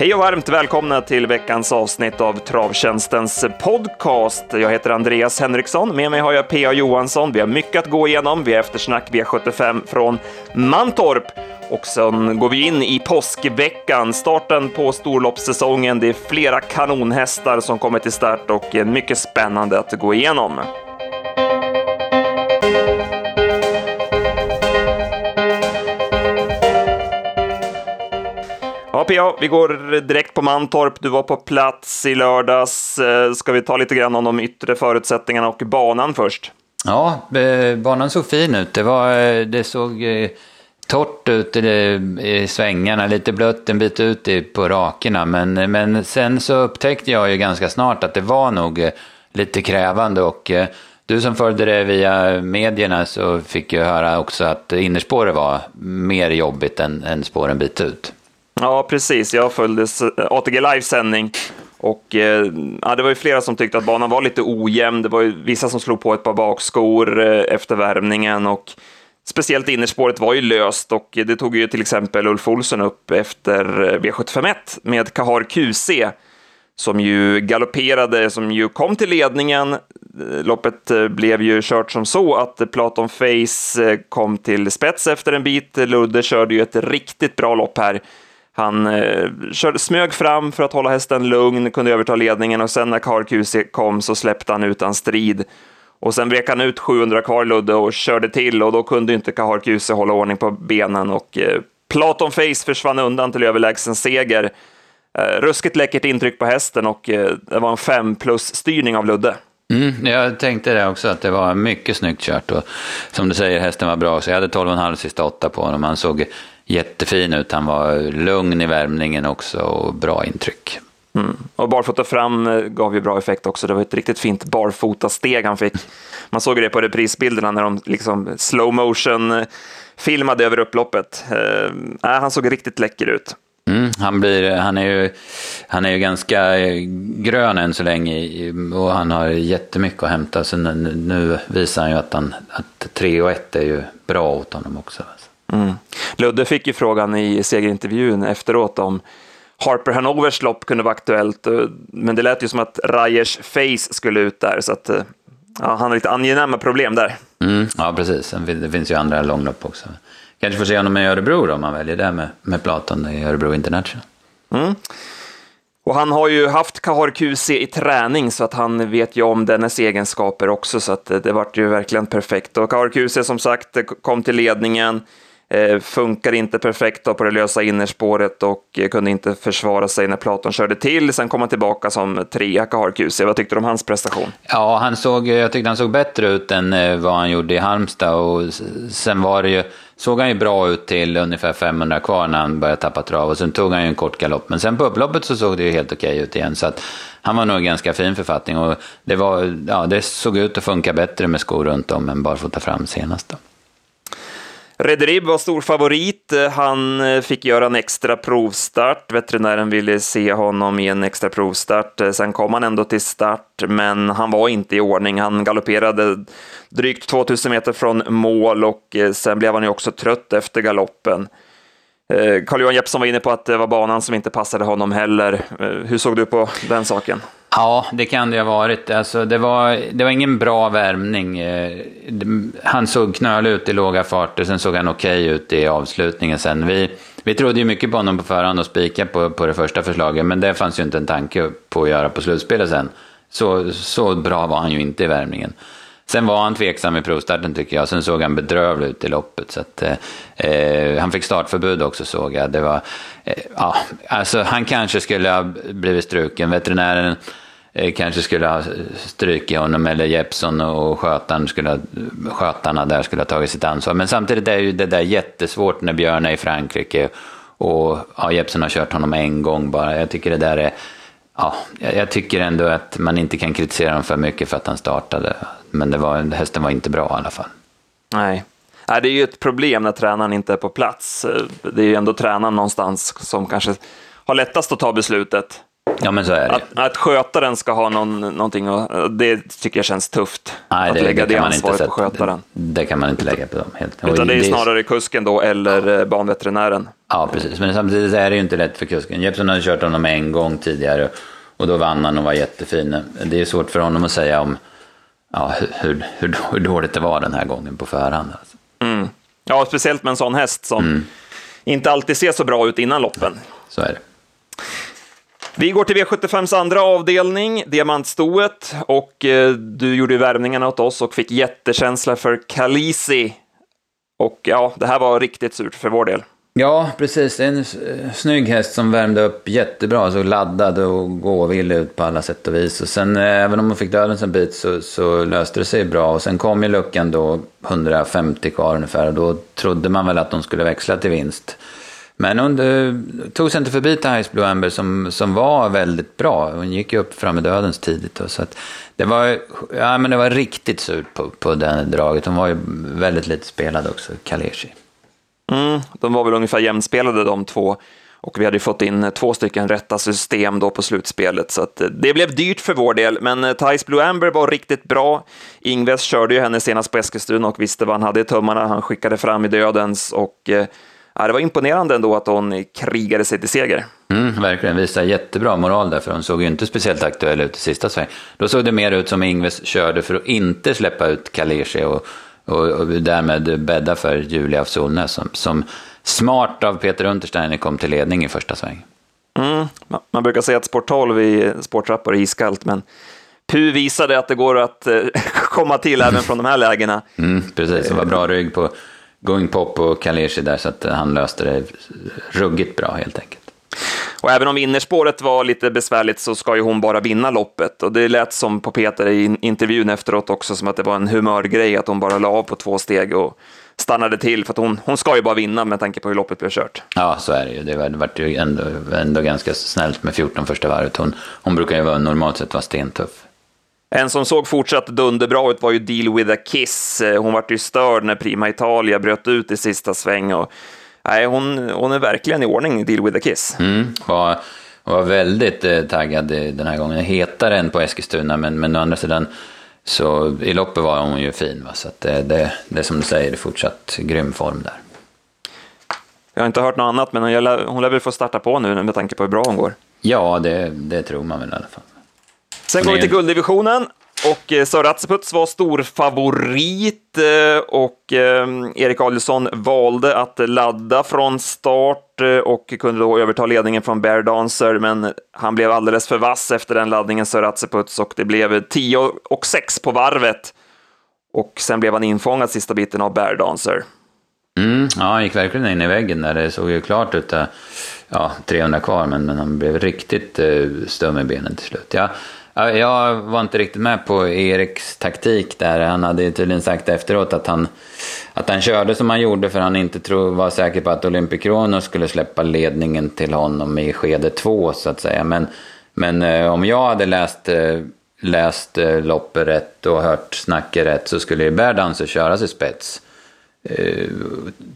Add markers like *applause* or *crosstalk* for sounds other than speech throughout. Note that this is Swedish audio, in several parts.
Hej och varmt välkomna till veckans avsnitt av Travtjänstens podcast. Jag heter Andreas Henriksson. Med mig har jag P.A. Johansson. Vi har mycket att gå igenom. Vi har eftersnack V75 från Mantorp. Och sen går vi in i påskveckan, starten på storloppssäsongen. Det är flera kanonhästar som kommer till start och mycket spännande att gå igenom. Ja, PA, vi går direkt på Mantorp. Du var på plats i lördags. Eh, ska vi ta lite grann om de yttre förutsättningarna och banan först? Ja, eh, banan såg fin ut. Det, var, eh, det såg eh, torrt ut i, svängarna, lite blött en bit ut på rakerna. Men, men sen så upptäckte jag ju ganska snart att det var nog eh, lite krävande och eh, du som följde det via medierna så fick ju höra också att innerspåret var mer jobbigt än, än spåren bit ut. Ja, precis. Jag följde eh, ATG Live-sändning och eh, ja, det var ju flera som tyckte att banan var lite ojämn. Det var ju vissa som slog på ett par bakskor eh, efter värmningen och speciellt innerspåret var ju löst och det tog ju till exempel Ulf Olsson upp efter eh, V751 med Kahar QC som ju galopperade, som ju kom till ledningen. Eh, loppet eh, blev ju kört som så att Platon Face kom till spets efter en bit. Ludde körde ju ett riktigt bra lopp här han eh, körde, smög fram för att hålla hästen lugn, kunde överta ledningen och sen när Karkusi kom så släppte han utan strid. Och sen vek han ut 700 kvar Ludde och körde till och då kunde inte Kahar Kuse hålla ordning på benen och eh, Platon Face försvann undan till överlägsen seger. Eh, ruskigt läckert intryck på hästen och eh, det var en 5 plus styrning av Ludde. Mm, jag tänkte det också, att det var mycket snyggt kört. Och som du säger, hästen var bra, så jag hade 12,5 sista åtta på honom. Han såg jättefin ut. Han var lugn i värmningen också och bra intryck. Mm. Och barfota fram eh, gav ju bra effekt också. Det var ett riktigt fint barfotasteg han fick. Man såg det på reprisbilderna när de liksom slow motion eh, filmade över upploppet. Eh, han såg riktigt läcker ut. Mm, han, blir, han, är ju, han är ju ganska grön än så länge och han har jättemycket att hämta. Så nu, nu visar han ju att, han, att 3 och 1 är ju bra åt honom också. Mm. Ludde fick ju frågan i segerintervjun efteråt om Harper Hanovers lopp kunde vara aktuellt, men det lät ju som att Rajers Face skulle ut där, så att ja, han har lite angenäma problem där. Mm, ja, precis. Det finns ju andra långlopp också. Kanske får se honom i Örebro då, om man väljer det med, med Platon i Örebro International. Mm. Och han har ju haft Kahar QC i träning så att han vet ju om dennes egenskaper också så att det, det vart ju verkligen perfekt. Och Kahar QC som sagt kom till ledningen, eh, Eh, funkar inte perfekt på det lösa innerspåret och eh, kunde inte försvara sig när Platon körde till. Sen kom han tillbaka som trea, Kahar QC. Vad tyckte du om hans prestation? Ja, han såg, eh, jag tyckte han såg bättre ut än vad han gjorde i Halmstad och sen var det ju såg han ju bra ut till ungefär 500 kvar när han började tappa trav och sen tog han ju en kort galopp. Men sen på upploppet så såg det ju helt okej ut igen. Så att han var nog i ganska fin författning och det, var, ja, det såg ut att funka bättre med skor runt om än barfota fram senast. Då. Rederib var stor favorit. Han eh, fick göra en extra provstart. Veterinären ville se honom i en extra provstart. Eh, sen kom han ändå till start, men han var inte i ordning. Han galopperade drygt 2000 meter från mål och eh, sen blev han ju också trött efter galoppen. Eh, Carl-Johan Jeppsson var inne på att det var banan som inte passade honom heller. Eh, hur såg du på den saken? Ja, det kan det ha varit. Alltså, det, var, det var ingen bra värmning. Eh, han såg knölig ut i låga farter, sen såg han okej okay ut i avslutningen sen. Vi, vi trodde ju mycket på honom på förhand och spika på, på det första förslaget, men det fanns ju inte en tanke på att göra på slutspelet sen. Så, så bra var han ju inte i värmningen. Sen var han tveksam i provstarten tycker jag, sen såg han bedrövlig ut i loppet. Så att, eh, eh, han fick startförbud också såg jag. Det var, eh, ja, alltså, han kanske skulle ha blivit struken. Veterinären eh, kanske skulle ha strukit honom, eller Jeppson och skötaren skulle ha, skötarna där skulle ha tagit sitt ansvar. Men samtidigt är ju det där jättesvårt när Björn är i Frankrike och ja, Jeppson har kört honom en gång bara. Jag tycker det där är ja, jag tycker ändå att man inte kan kritisera honom för mycket för att han startade. Men det var, hästen var inte bra i alla fall. Nej. Nej, det är ju ett problem när tränaren inte är på plats. Eh, det är ju ändå tränaren någonstans som kanske har lättast att ta beslutet. Ja, men så är det. Att, att skötaren ska ha någon, någonting, och, det tycker jag känns tufft. Nej, att det, lägga det, det, kan man inte ansvaret på skötaren. det, det kan man inte lägga på dem. Helt. Utan det är snarare kusken då, eller eh, banveterinären. Ja, precis. Men samtidigt är det ju inte lätt för kusken. Jeppson hade kört honom en gång tidigare och då vann han och var jättefin. Det är svårt för honom att säga om ja, hur, hur, hur dåligt det var den här gången på förhand. Alltså. Mm. Ja, speciellt med en sån häst som mm. inte alltid ser så bra ut innan loppen. Så är det. Vi går till V75s andra avdelning, diamantstoet, och eh, du gjorde värvningarna åt oss och fick jättekänsla för Kalisi. Och ja, det här var riktigt surt för vår del. Ja, precis. Det är en eh, snygg häst som värmde upp jättebra, så laddad och gåvillig ut på alla sätt och vis. Och sen, eh, även om hon fick dödens en bit, så, så löste det sig bra. Och sen kom ju luckan då, 150 kvar ungefär, och då trodde man väl att de skulle växla till vinst. Men hon tog sig inte förbi Thais Blue Amber som, som var väldigt bra. Hon gick ju upp fram i dödens tidigt. Då, så att det, var, ja, men det var riktigt surt på, på det draget. Hon var ju väldigt lite spelad också, Kaleshi. Mm, de var väl ungefär jämnspelade de två. Och vi hade ju fått in två stycken rätta system då på slutspelet, så att eh, det blev dyrt för vår del. Men eh, Thais Blue Amber var riktigt bra. Ingves körde ju henne senast på Eskilstuna och visste vad han hade i tummarna. Han skickade fram i dödens och eh, ja, det var imponerande ändå att hon krigade sig till seger. Mm, verkligen, visade jättebra moral där, för hon såg ju inte speciellt aktuell ut i sista sväng. Då såg det mer ut som Ingves körde för att inte släppa ut Kaleshi och, och, och därmed bädda för Julia af Solnäs som, som smart av Peter Untersteiner kom till ledning i första sväng. Mm, man brukar säga att sport 12 i sporttrappor är iskallt, men Pu visade att det går att eh, *laughs* komma till även från de här lägena. Mm, precis, det var bra rygg på Going Pop och Kaleshi där så att han löste det ruggigt bra helt enkelt. Och även om innerspåret var lite besvärligt så ska ju hon bara vinna loppet. Och det lät som på Peter i intervjun efteråt också som att det var en humörgrej att hon bara la av på två steg och stannade till för att hon, hon ska ju bara vinna med tanke på hur loppet blev kört. Ja, så är det ju. Det var, ju ändå, ändå ganska snällt med 14 första varvet. Hon, hon brukar ju vara, normalt sett vara stentuff. En som såg fortsatt dunderbra ut var ju Deal with a Kiss. Hon vart ju störd när Prima Italia bröt ut i sista sväng. Och, nej, hon, hon är verkligen i ordning, Deal with a Kiss. Mm, var, var väldigt eh, taggad den här gången. Hetare än på Eskilstuna, men, men å andra sidan så i loppet var hon ju fin. Va? Så att det, det, det som du säger, det är fortsatt grym form där. Jag har inte hört något annat, men hon lär, hon lär väl få starta på nu med tanke på hur bra hon går. Ja, det, det tror man väl i alla fall. Sen går vi till gulddivisionen och eh, Sören Atseputs var stor favorit eh, och eh, Erik Adielsson valde att ladda från start och kunde då överta ledningen från Bear Dancer, men han blev alldeles för vass efter den laddningen, Sören Atseputs, och det blev 10 och 6 på varvet. Och sen blev han infångad sista biten av Bear Dancer. Mm, ja, han gick verkligen in i väggen där. Det såg ju klart ut. Ja, 300 kvar, men, men han blev riktigt stum i benen till slut. Ja, jag var inte riktigt med på Eriks taktik där. Han hade tydligen sagt efteråt att han, att han körde som han gjorde för han inte tro, var säker på att Olympic skulle släppa ledningen till honom i skede två så att säga. Men, men eh, om jag hade läst, eh, läst eh, loppet rätt och hört snacket rätt så skulle ju Berdanser köras i spets.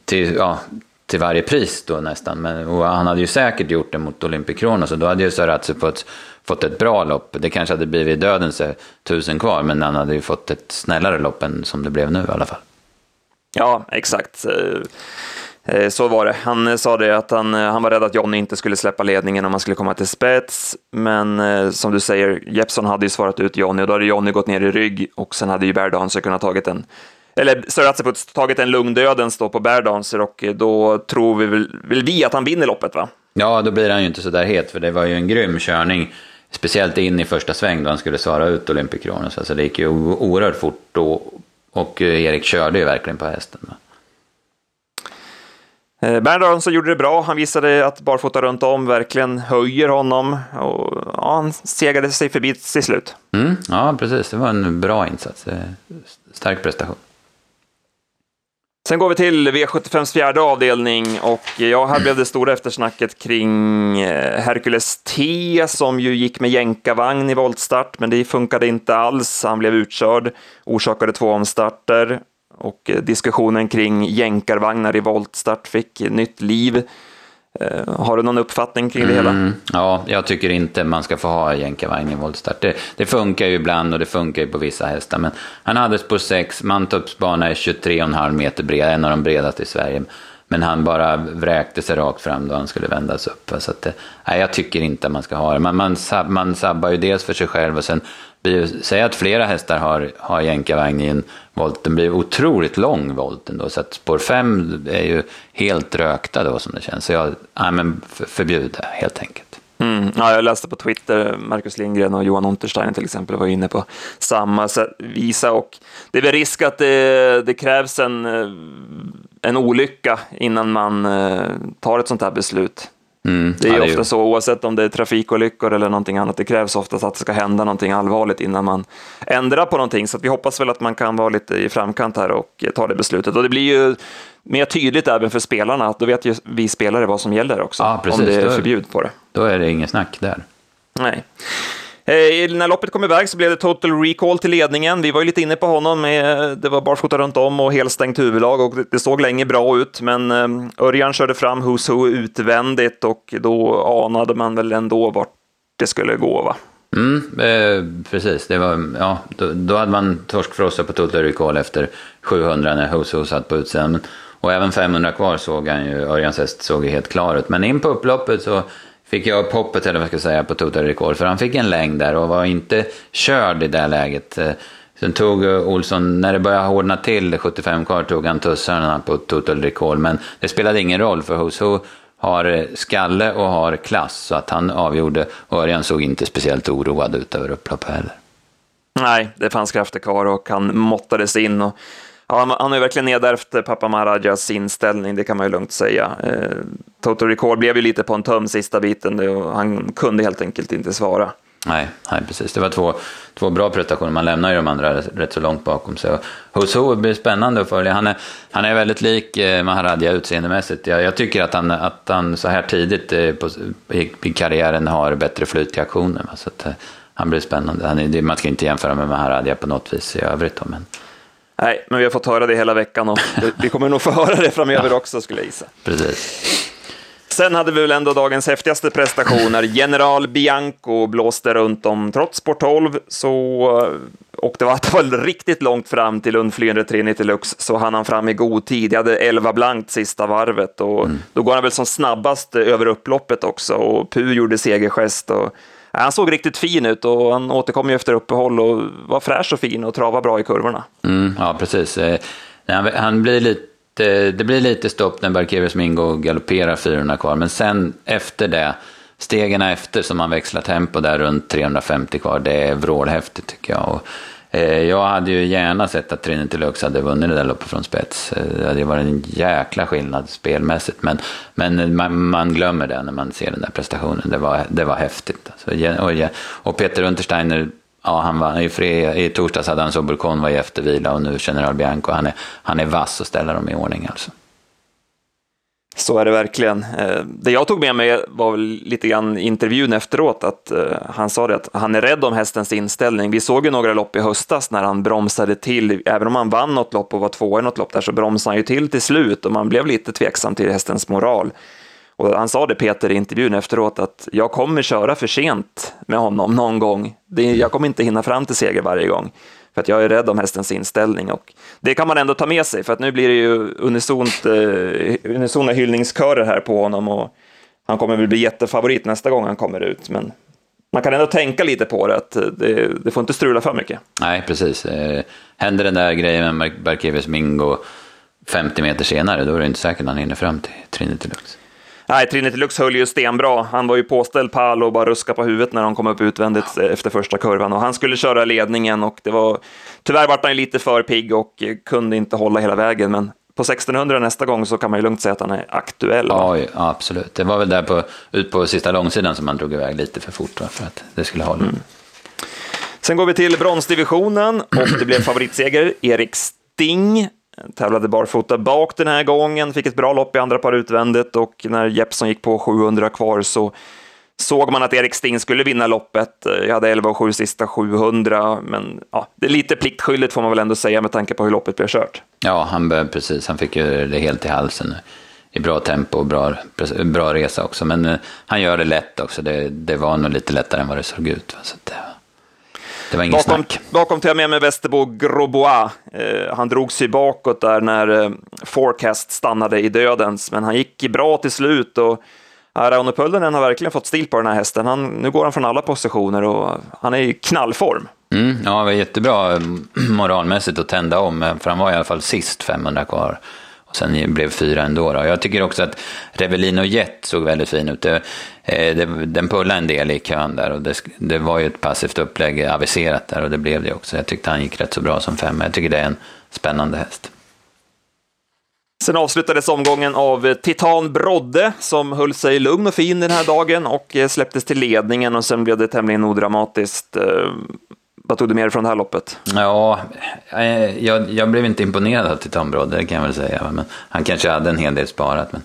Till, ja, till varje pris då nästan. Men, och han hade ju säkert gjort det mot Olympic så då hade ju Saratse fått fått ett bra lopp. Det kanske hade blivit dödens tusen kvar, men han hade ju fått ett snällare lopp än som det blev nu i alla fall. Ja, exakt. Eh, eh, så var det. Han sa det att han, han var rädd att Jonny inte skulle släppa ledningen om han skulle komma till spets. Men eh, som du säger, Jeppson hade ju svarat ut Jonny och då hade Jonny gått ner i rygg och sen hade ju Berdanser kunnat tagit en eller Söratseput tagit en lugn dödens då på Berdanser och då tror vi väl, vill vi att han vinner loppet va? Ja, då blir han ju inte så där het för det var ju en grym körning Speciellt in i första sväng då han skulle svara ut Olympic Kronos. Alltså det gick ju oerhört fort då. Och eh, Erik körde ju verkligen på hästen. Eh, Bernd Aronsson gjorde det bra. Han visade att barfota runt om verkligen höjer honom. Och, ja, han segade sig förbi till slut. Mm, ja, precis. Det var en bra insats. Stark prestation. Sen går vi till V75s fjärde avdelning och eh, ja, här blev det stora eftersnacket kring eh, Hercules T som ju gick med jänkarvagn i voltstart, men det funkade inte alls. Han blev utkörd, orsakade två omstarter och eh, diskussionen kring jänkarvagnar i voltstart fick nytt liv. Eh, har du någon uppfattning kring det hela? Mm, ja, jag tycker inte man ska få ha jänkarvagn i voltstart. Det, det, funkar ju ibland och det funkar ju på vissa hästar. Men han hade spår 6, Mantorps bana är 23,5 meter bred, en av de bredaste i Sverige. Men han bara vräkte sig rakt fram då han skulle vändas upp. Så att, eh, nej, jag tycker inte man ska ha det. Man, man, man sabbar ju dels för sig själv och sen säg att flera hästar har, har jänkarvagn i en volt, den blir otroligt lång volten då, Så att spår 5 är ju helt rökta då som det känns. Så jag, ja, men förbjud det helt enkelt. Mm. Ja, jag läste på Twitter, Marcus Lindgren och Johan Unterstein till exempel var inne på samma visa och det är väl risk att det, det krävs en, eh, en olycka innan man eh, tar ett sånt här beslut. Mm, det är ja, ofta är så, oavsett om det är trafikolyckor eller någonting annat, det krävs oftast att det ska hända någonting allvarligt innan man ändrar på någonting. Så vi hoppas väl att man kan vara lite i framkant här och ta det beslutet. Och det blir ju mer tydligt även för spelarna, att då vet ju vi spelare vad som gäller också, ja, precis, om det är förbjud på det. Då är det inget snack där. Nej. Eh, när loppet kom iväg så blev det total recall till ledningen. Vi var ju lite inne på honom. Med, det var barfota runt om och helstängt huvudlag och det såg länge bra ut. Men eh, Örjan körde fram Who's Who utvändigt och då anade man väl ändå vart det skulle gå. va? Mm, eh, precis, det var, ja, då, då hade man torskfrossa på total recall efter 700 när Who's Who satt på utsidan. Och även 500 kvar såg han ju, Örjans häst såg ju helt klar ut. Men in på upploppet så fick jag upp hoppet, eller vad ska jag säga, på total rekord. För han fick en längd där och var inte körd i det läget. Eh, sen tog eh, Olsson, när det började hårdna till, 75 kvar, tog han tussarna på total rekord. Men det spelade ingen roll, för Hoso har eh, skalle och har klass, så att han avgjorde. Och Örjan såg inte speciellt oroad ut över upploppet heller. Nej, det fanns krafter kvar och han måttades in. Och han, han har ju verkligen nedärvt eh, pappa Maharajas inställning, det kan man ju lugnt säga. Eh, Toto Record blev ju lite på en töm sista biten och han kunde helt enkelt inte svara. Nej, nej, precis. Det var två, två bra prestationer. Man lämnar ju de andra rätt så långt bakom sig. Husso blir spännande att följa. Han är, han är väldigt lik eh, Maharadja utseendemässigt. Jag, jag tycker att han, att han så här tidigt eh, på, i, i karriären har bättre flyt i aktionen. Så att, eh, han blir spännande. Han är, man ska inte jämföra med Maharadja på något vis i övrigt. Då, men... Nej, men vi har fått höra det hela veckan och vi kommer nog få höra det framöver ja. också skulle jag gissa. Precis. Sen hade vi väl ändå dagens häftigaste prestationer. General Bianco blåste runt om trots sport 12, så, och det var, det var riktigt långt fram till undflyende Trinity Lux, så hann han fram i god tid. Jag hade 11 blankt sista varvet och mm. då går han väl som snabbast över upploppet också och Pu gjorde segergest. Och, han såg riktigt fin ut och han återkom ju efter uppehåll och var fräsch och fin och travade bra i kurvorna. Mm, ja, precis. Eh, han blir lite, det blir lite stopp när Barkevius Mingo galopperar 400 kvar, men sen efter det, stegen efter som han växlar tempo där runt 350 kvar, det är vrålhäftigt tycker jag. Och Eh, jag hade ju gärna sett att Trinity Lux hade vunnit det där loppet från spets. Eh, det hade ju varit en jäkla skillnad spelmässigt. Men, men man, man, glömmer det när man ser den där prestationen. Det var, det var häftigt. Alltså, och, och Peter Untersteiner, ja, han var, i, fred, i torsdags hade han Soburkon var i eftervila och nu General Bianco. Han är, han är vass och ställer dem i ordning alltså. Så är det verkligen. Eh, det jag tog med mig var lite grann intervjun efteråt, att eh, han sa det att han är rädd om hästens inställning. Vi såg ju några lopp i höstas när han bromsade till, även om han vann något lopp och var tvåa i något lopp där, så bromsade han ju till till slut och man blev lite tveksam till hästens moral. Och han sa det Peter i intervjun efteråt att jag kommer köra för sent med honom någon gång. jag kommer inte hinna fram till seger varje gång. För att jag är rädd om hästens inställning och det kan man ändå ta med sig för att nu blir det ju unisont, eh, unisona hyllningskörer här på honom och han kommer väl bli jättefavorit nästa gång han kommer ut. Men man kan ändå tänka lite på det, att eh, det, det får inte strula för mycket. Nej, precis. Eh, händer den där grejen med Barkevius Mingo 50 meter senare, då är det inte säkert att han hinner fram till Trinity Lux. Nej, Trinity Lux höll ju stenbra. Han var ju påställd pall och bara ruska på huvudet när de kom upp utvändigt efter första kurvan. Och han skulle köra ledningen och det var... Tyvärr var han lite för pigg och kunde inte hålla hela vägen, men på 1600 nästa gång så kan man ju lugnt säga att han är aktuell. Ja, ja absolut. Det var väl där på, ut på sista långsidan som han drog iväg lite för fort för att det skulle hålla. Mm. Sen går vi till bronsdivisionen och det blev favoritseger. Erik Sting Tävlade barfota bak den här gången, fick ett bra lopp i andra par utvändigt och när Jeppson gick på 700 kvar så såg man att Erik Sting skulle vinna loppet. Jag hade 11 och 7 sista 700, men ja, det är lite pliktskyldigt får man väl ändå säga med tanke på hur loppet blev kört. Ja, han, precis, han fick ju det helt i halsen i bra tempo och bra, bra resa också. Men eh, han gör det lätt också. Det, det var nog lite lättare än vad det såg ut. Så det, det var inget bakom, snack. Bakom tar jag med mig Västerbo Grobois. Eh, han drog sig bakåt där när eh, Forecast stannade i dödens, men han gick bra till slut. och Rauno Pöllinen har verkligen fått stil på den här hästen. Han, nu går han från alla positioner och han är i knallform. Mm, ja, det var jättebra *clears throat* moralmässigt att tända om, för han var i alla fall sist 500 kvar. Sen blev fyra ändå. Då. Jag tycker också att Revelino Jet såg väldigt fin ut. Det, eh, det, den pullade en del i kön där och det, det, var ju ett passivt upplägg aviserat där och det blev det också. Jag tyckte han gick rätt så bra som femma. Jag tycker det är en spännande häst. Sen avslutades omgången av Titan Brodde som höll sig lugn och fin den här dagen och eh, släpptes till ledningen och sen blev det tämligen odramatiskt. Eh, vad tog du med dig från det här loppet? Ja, eh, jag, jag blev inte imponerad av Titan Brodde, det kan jag väl säga. Men han kanske hade en hel del sparat. Men,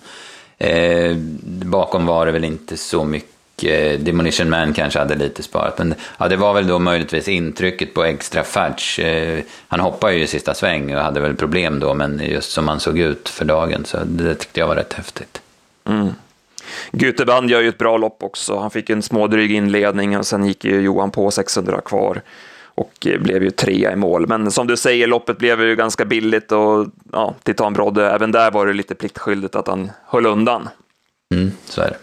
eh, bakom var det väl inte så mycket. Demolition Man kanske hade lite sparat. Men ja, det var väl då möjligtvis intrycket på extra färts. Eh, han hoppade ju i sista sväng och hade väl problem då, men just som han såg ut för dagen. Så det tyckte jag var rätt häftigt. Mm. Guteband gör ju ett bra lopp också. Han fick en smådryg inledning och sen gick ju Johan på 600 kvar och blev ju trea i mål. Men som du säger, loppet blev ju ganska billigt och ja, Titan Brodde, även där var det lite pliktskyldigt att han höll undan. Mm, så är det.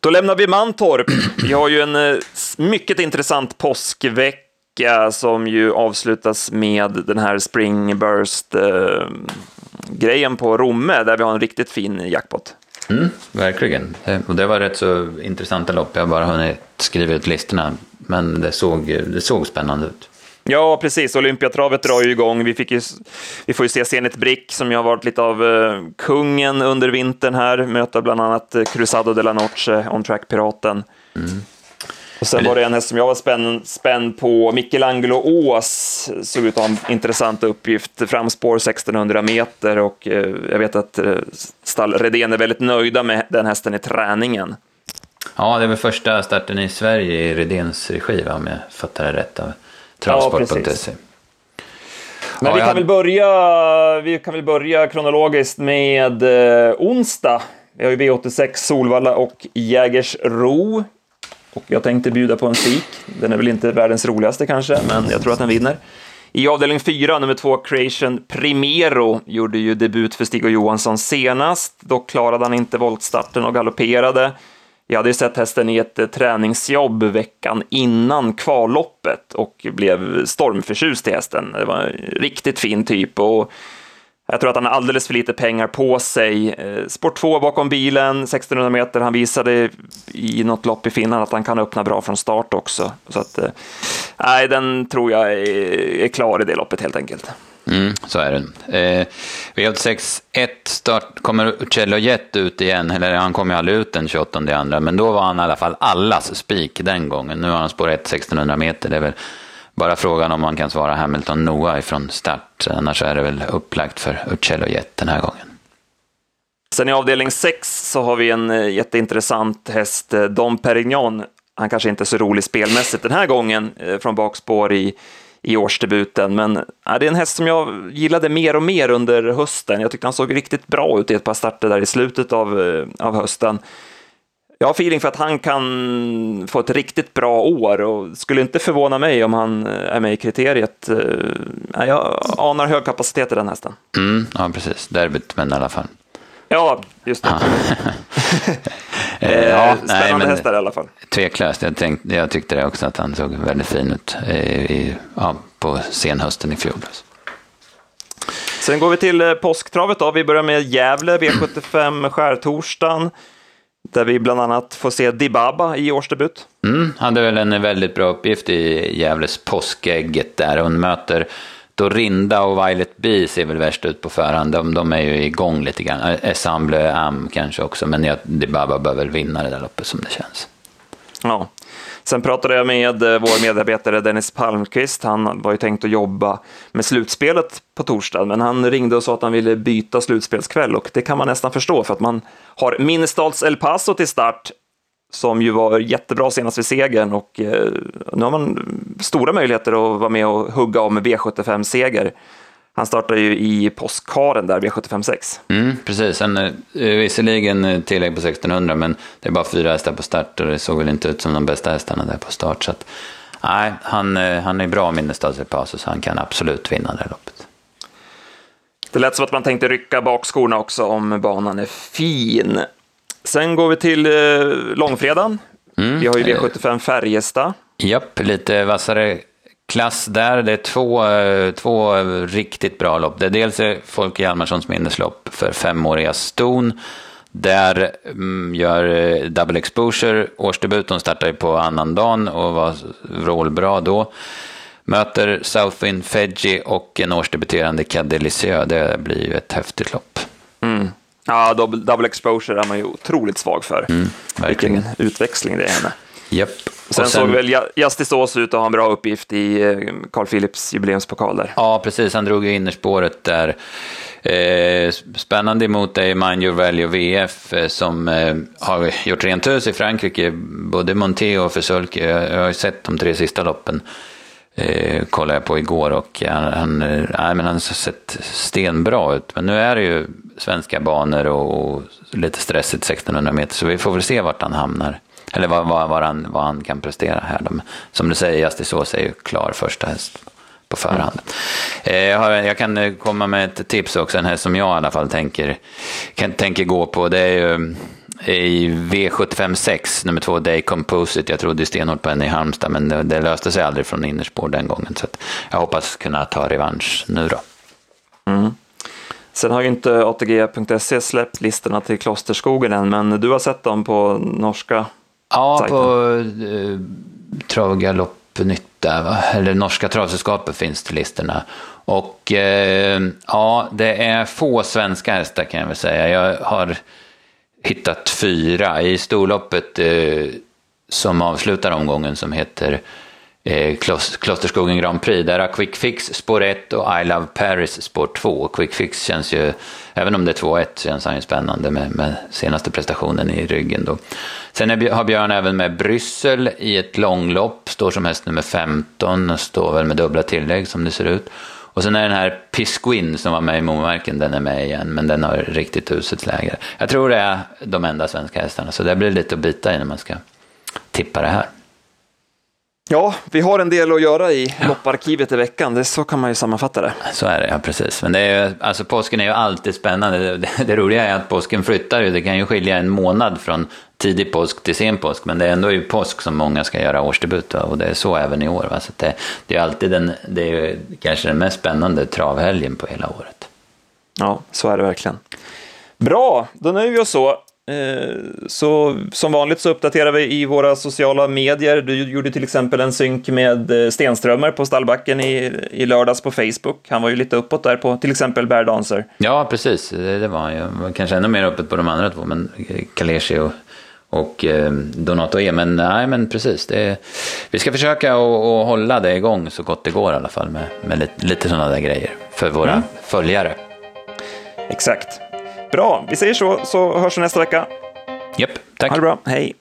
Då lämnar vi Mantorp. Vi har ju en eh, mycket intressant påskvecka som ju avslutas med den här Springburst-grejen eh, på Romme, där vi har en riktigt fin jackpot. Mm, verkligen. Eh, och det var rätt så intressanta lopp. Jag har bara hunnit skriva ut listorna. Men det såg, det såg spännande ut. Ja, precis. Olympiatravet drar ju igång. Vi, fick ju, vi får ju se Zenit Brick som ju har varit lite av uh, kungen under vintern här. Möta bland annat uh, Cruzado de la Noche, On Track-piraten. Mm. Och sen var det en häst som jag var spänd, spänd på, Michelangelo Ås, såg ut att ha en intressant uppgift, framspår 1600 meter och eh, jag vet att eh, stall Redén är väldigt nöjda med den hästen i träningen. Ja, det väl första starten i Sverige i Redéns regi, om jag fattar det rätt, av Transport.se. Ja, Men vi, kan väl börja, vi kan väl börja kronologiskt med eh, onsdag. Vi har ju V86 Solvalla och Jägersro. Och jag tänkte bjuda på en spik. Den är väl inte världens roligaste kanske, men jag tror att den vinner. I avdelning 4, nummer 2, Creation Primero, gjorde ju debut för Stig och Johansson senast. Dock klarade han inte voltstarten och galopperade. Jag hade ju sett hästen i ett eh, träningsjobb veckan innan kvalloppet och blev stormförtjust i hästen. Det var en riktigt fin typ och jag tror att han har alldeles för lite pengar på sig. Eh, Sport 2 bakom bilen, 1600 meter. Han visade i något lopp i Finland att han kan öppna bra från start också. Så att, eh, nej, den tror jag är, klar i det loppet helt enkelt. Mm, så är det. Eh, V86 1 start kommer Cello Jet ut igen, eller han kom ju aldrig ut den 28 andra, men då var han i alla fall allas spik den gången. Nu har han spår 1 1600 meter, det är väl bara frågan om man kan svara Hamilton Noah ifrån start. Annars är det väl upplagt för Uccello Jet den här gången. Sen i avdelning 6 så har vi en eh, jätteintressant häst, eh, Dom Perignon. Han kanske inte är så rolig spelmässigt den här gången eh, från bakspår i, i årsdebuten, men ja, det är en häst som jag gillade mer och mer under hösten. Jag tyckte han såg riktigt bra ut i ett par starter där i slutet av, av hösten jag har feeling för att han kan få ett riktigt bra år och skulle inte förvåna mig om han är med i kriteriet. Eh, jag anar hög kapacitet i den hästen. Mm, ja, precis. Derbyt, men i alla fall. Ja, just det. ja, *laughs* eh, ja, Spännande nej, hästar i alla fall. Tveklöst. Jag, tänkte, jag tyckte det också att han såg väldigt fin ut eh, i, ja, på senhösten i fjol. Sen går vi till påsktravet. Då. Vi börjar med Gävle, V75 skärtorsdagen. Där vi bland annat får se Dibaba i årsdebut. Mm, hade väl en väldigt bra uppgift i Gävles påskägget där. Hon möter Dorinda och Violet Bee ser väl värst ut på förhand. De, de är ju igång lite grann. Ensemble Am kanske också, men jag, Dibaba bör väl vinna det där loppet som det känns. Ja. Sen pratade jag med eh, vår medarbetare Dennis Palmqvist. Han var ju tänkt att jobba med slutspelet på torsdag, men han ringde och sa att han ville byta slutspelskväll och det kan man nästan förstå för att man har Minnestads El Paso till start som ju var jättebra senast vid segern och eh, nu har man stora möjligheter att vara med och hugga om V75-seger. Han startar ju i påskkaren där, V756. Mm, precis, en, eh, visserligen eh, tillägg på 1600 men det är bara fyra hästar på start och det såg väl inte ut som de bästa hästarna där på start. Så att, nej, han, eh, han är bra minnestadsrepasso så han kan absolut vinna det här loppet. Det lät som att man tänkte rycka bakskorna också om banan är fin. Sen går vi till eh, långfredagen. Mm, Vi har ju V75 Färjestad. Japp, lite vassare klass där. Det är två, eh, två riktigt bra lopp. Det är dels Folke Hjalmarssons minneslopp för femåriga ston. Där mm, gör eh, Double Exposure årsdebut. De startar ju på annandagen och var vrålbra då. Möter Southwind Fedji och en årsdebuterande Cadelicieux. Det blir ju ett häftigt lopp. Mm. Ja, double, double exposure är man ju otroligt svag för. Mm, verkligen. Vilken utväxling det är henne. Japp. Sen, Och såg väl Ja- Justice Ås ut att ha en bra uppgift i eh, Carl Philips jubileumspokal där. Ja, precis. Han drog ju innerspåret där. Eh, spännande emot är Mind Your Value VF eh, som eh, har gjort rent hus i Frankrike. Både Monté och Fösulke. Jag, jag har ju sett de tre sista loppen. Eh, kollade jag på igår och han, han, eh, nej, men han har sett stenbra ut. Men nu är det ju svenska banor och, och lite stressigt 1600 meter så vi får väl se vart han hamnar. Eller vad, vad, vad, han, vad han kan prestera här. De, som du säger, Justice Ås är ju klar första häst på förhand. Eh, Jag, har, jag kan eh, komma med ett tips också, en häst som jag i alla fall tänker, kan, tänker gå på. Det är ju eh, i V756, nummer två, Day Composite. Jag trodde stenhårt på henne i Halmstad, men det, det löste sig aldrig från innerspår den gången. Så jag hoppas kunna ta revansch nu då. Sen har ju inte ATG.se släppt listorna till Klosterskogen än, men du har sett dem på norska Ja, sajten. på eh, Trav och Galoppnytt där, va? eller Norska Travsällskapet finns till listorna. Och eh, ja, det är få svenska hästar kan jag väl säga. Jag har hittat fyra i storloppet eh, som avslutar omgången som heter eh, Klosterskogen Grand Prix. Där har Quick Fix spår 1 och I Love Paris spår 2. Quick Fix känns ju, även om det är 2-1, känns han ju spännande med, med senaste prestationen i ryggen då. Sen är, har Björn även med Bryssel i ett långlopp, står som häst nummer 15 står väl med dubbla tillägg som det ser ut. Och sen är den här Pisquin som var med i Momarken, den är med igen, men den har riktigt uselt läge. Jag tror det är de enda svenska hästarna, så det blir lite att bita i när man ska tippa det här. Ja, vi har en del att göra i lopparkivet i veckan, det, så kan man ju sammanfatta det. Så är det, ja precis. Men det är ju, alltså påsken är ju alltid spännande. Det, det, det roliga är att påsken flyttar ju. Det kan ju skilja en månad från tidig påsk till sen påsk. Men det är ändå i påsk som många ska göra årsdebut va? och det är så även i år. Va? Så det, det är alltid den, det är ju kanske den mest spännande travhelgen på hela året. Ja, så är det verkligen. Bra, då nöjer vi oss så. Eh, Så som vanligt så uppdaterar vi i våra sociala medier. Du gjorde till exempel en synk med eh, Stenströmer på stallbacken i, i lördags på Facebook. Han var ju lite uppåt där på till exempel Bear Dancer. Ja, precis. Det, var han ju. Kanske ännu mer öppet på de andra två, men Kaleshi och, och eh, Donato E. Men nej, men precis. Det, vi ska försöka att hålla det igång så gott det går i alla fall med, med lite, lite sådana där grejer för våra följare. Exakt. Bra, vi säger så, så hörs vi nästa vecka. Japp, tack. Ha det bra, hej!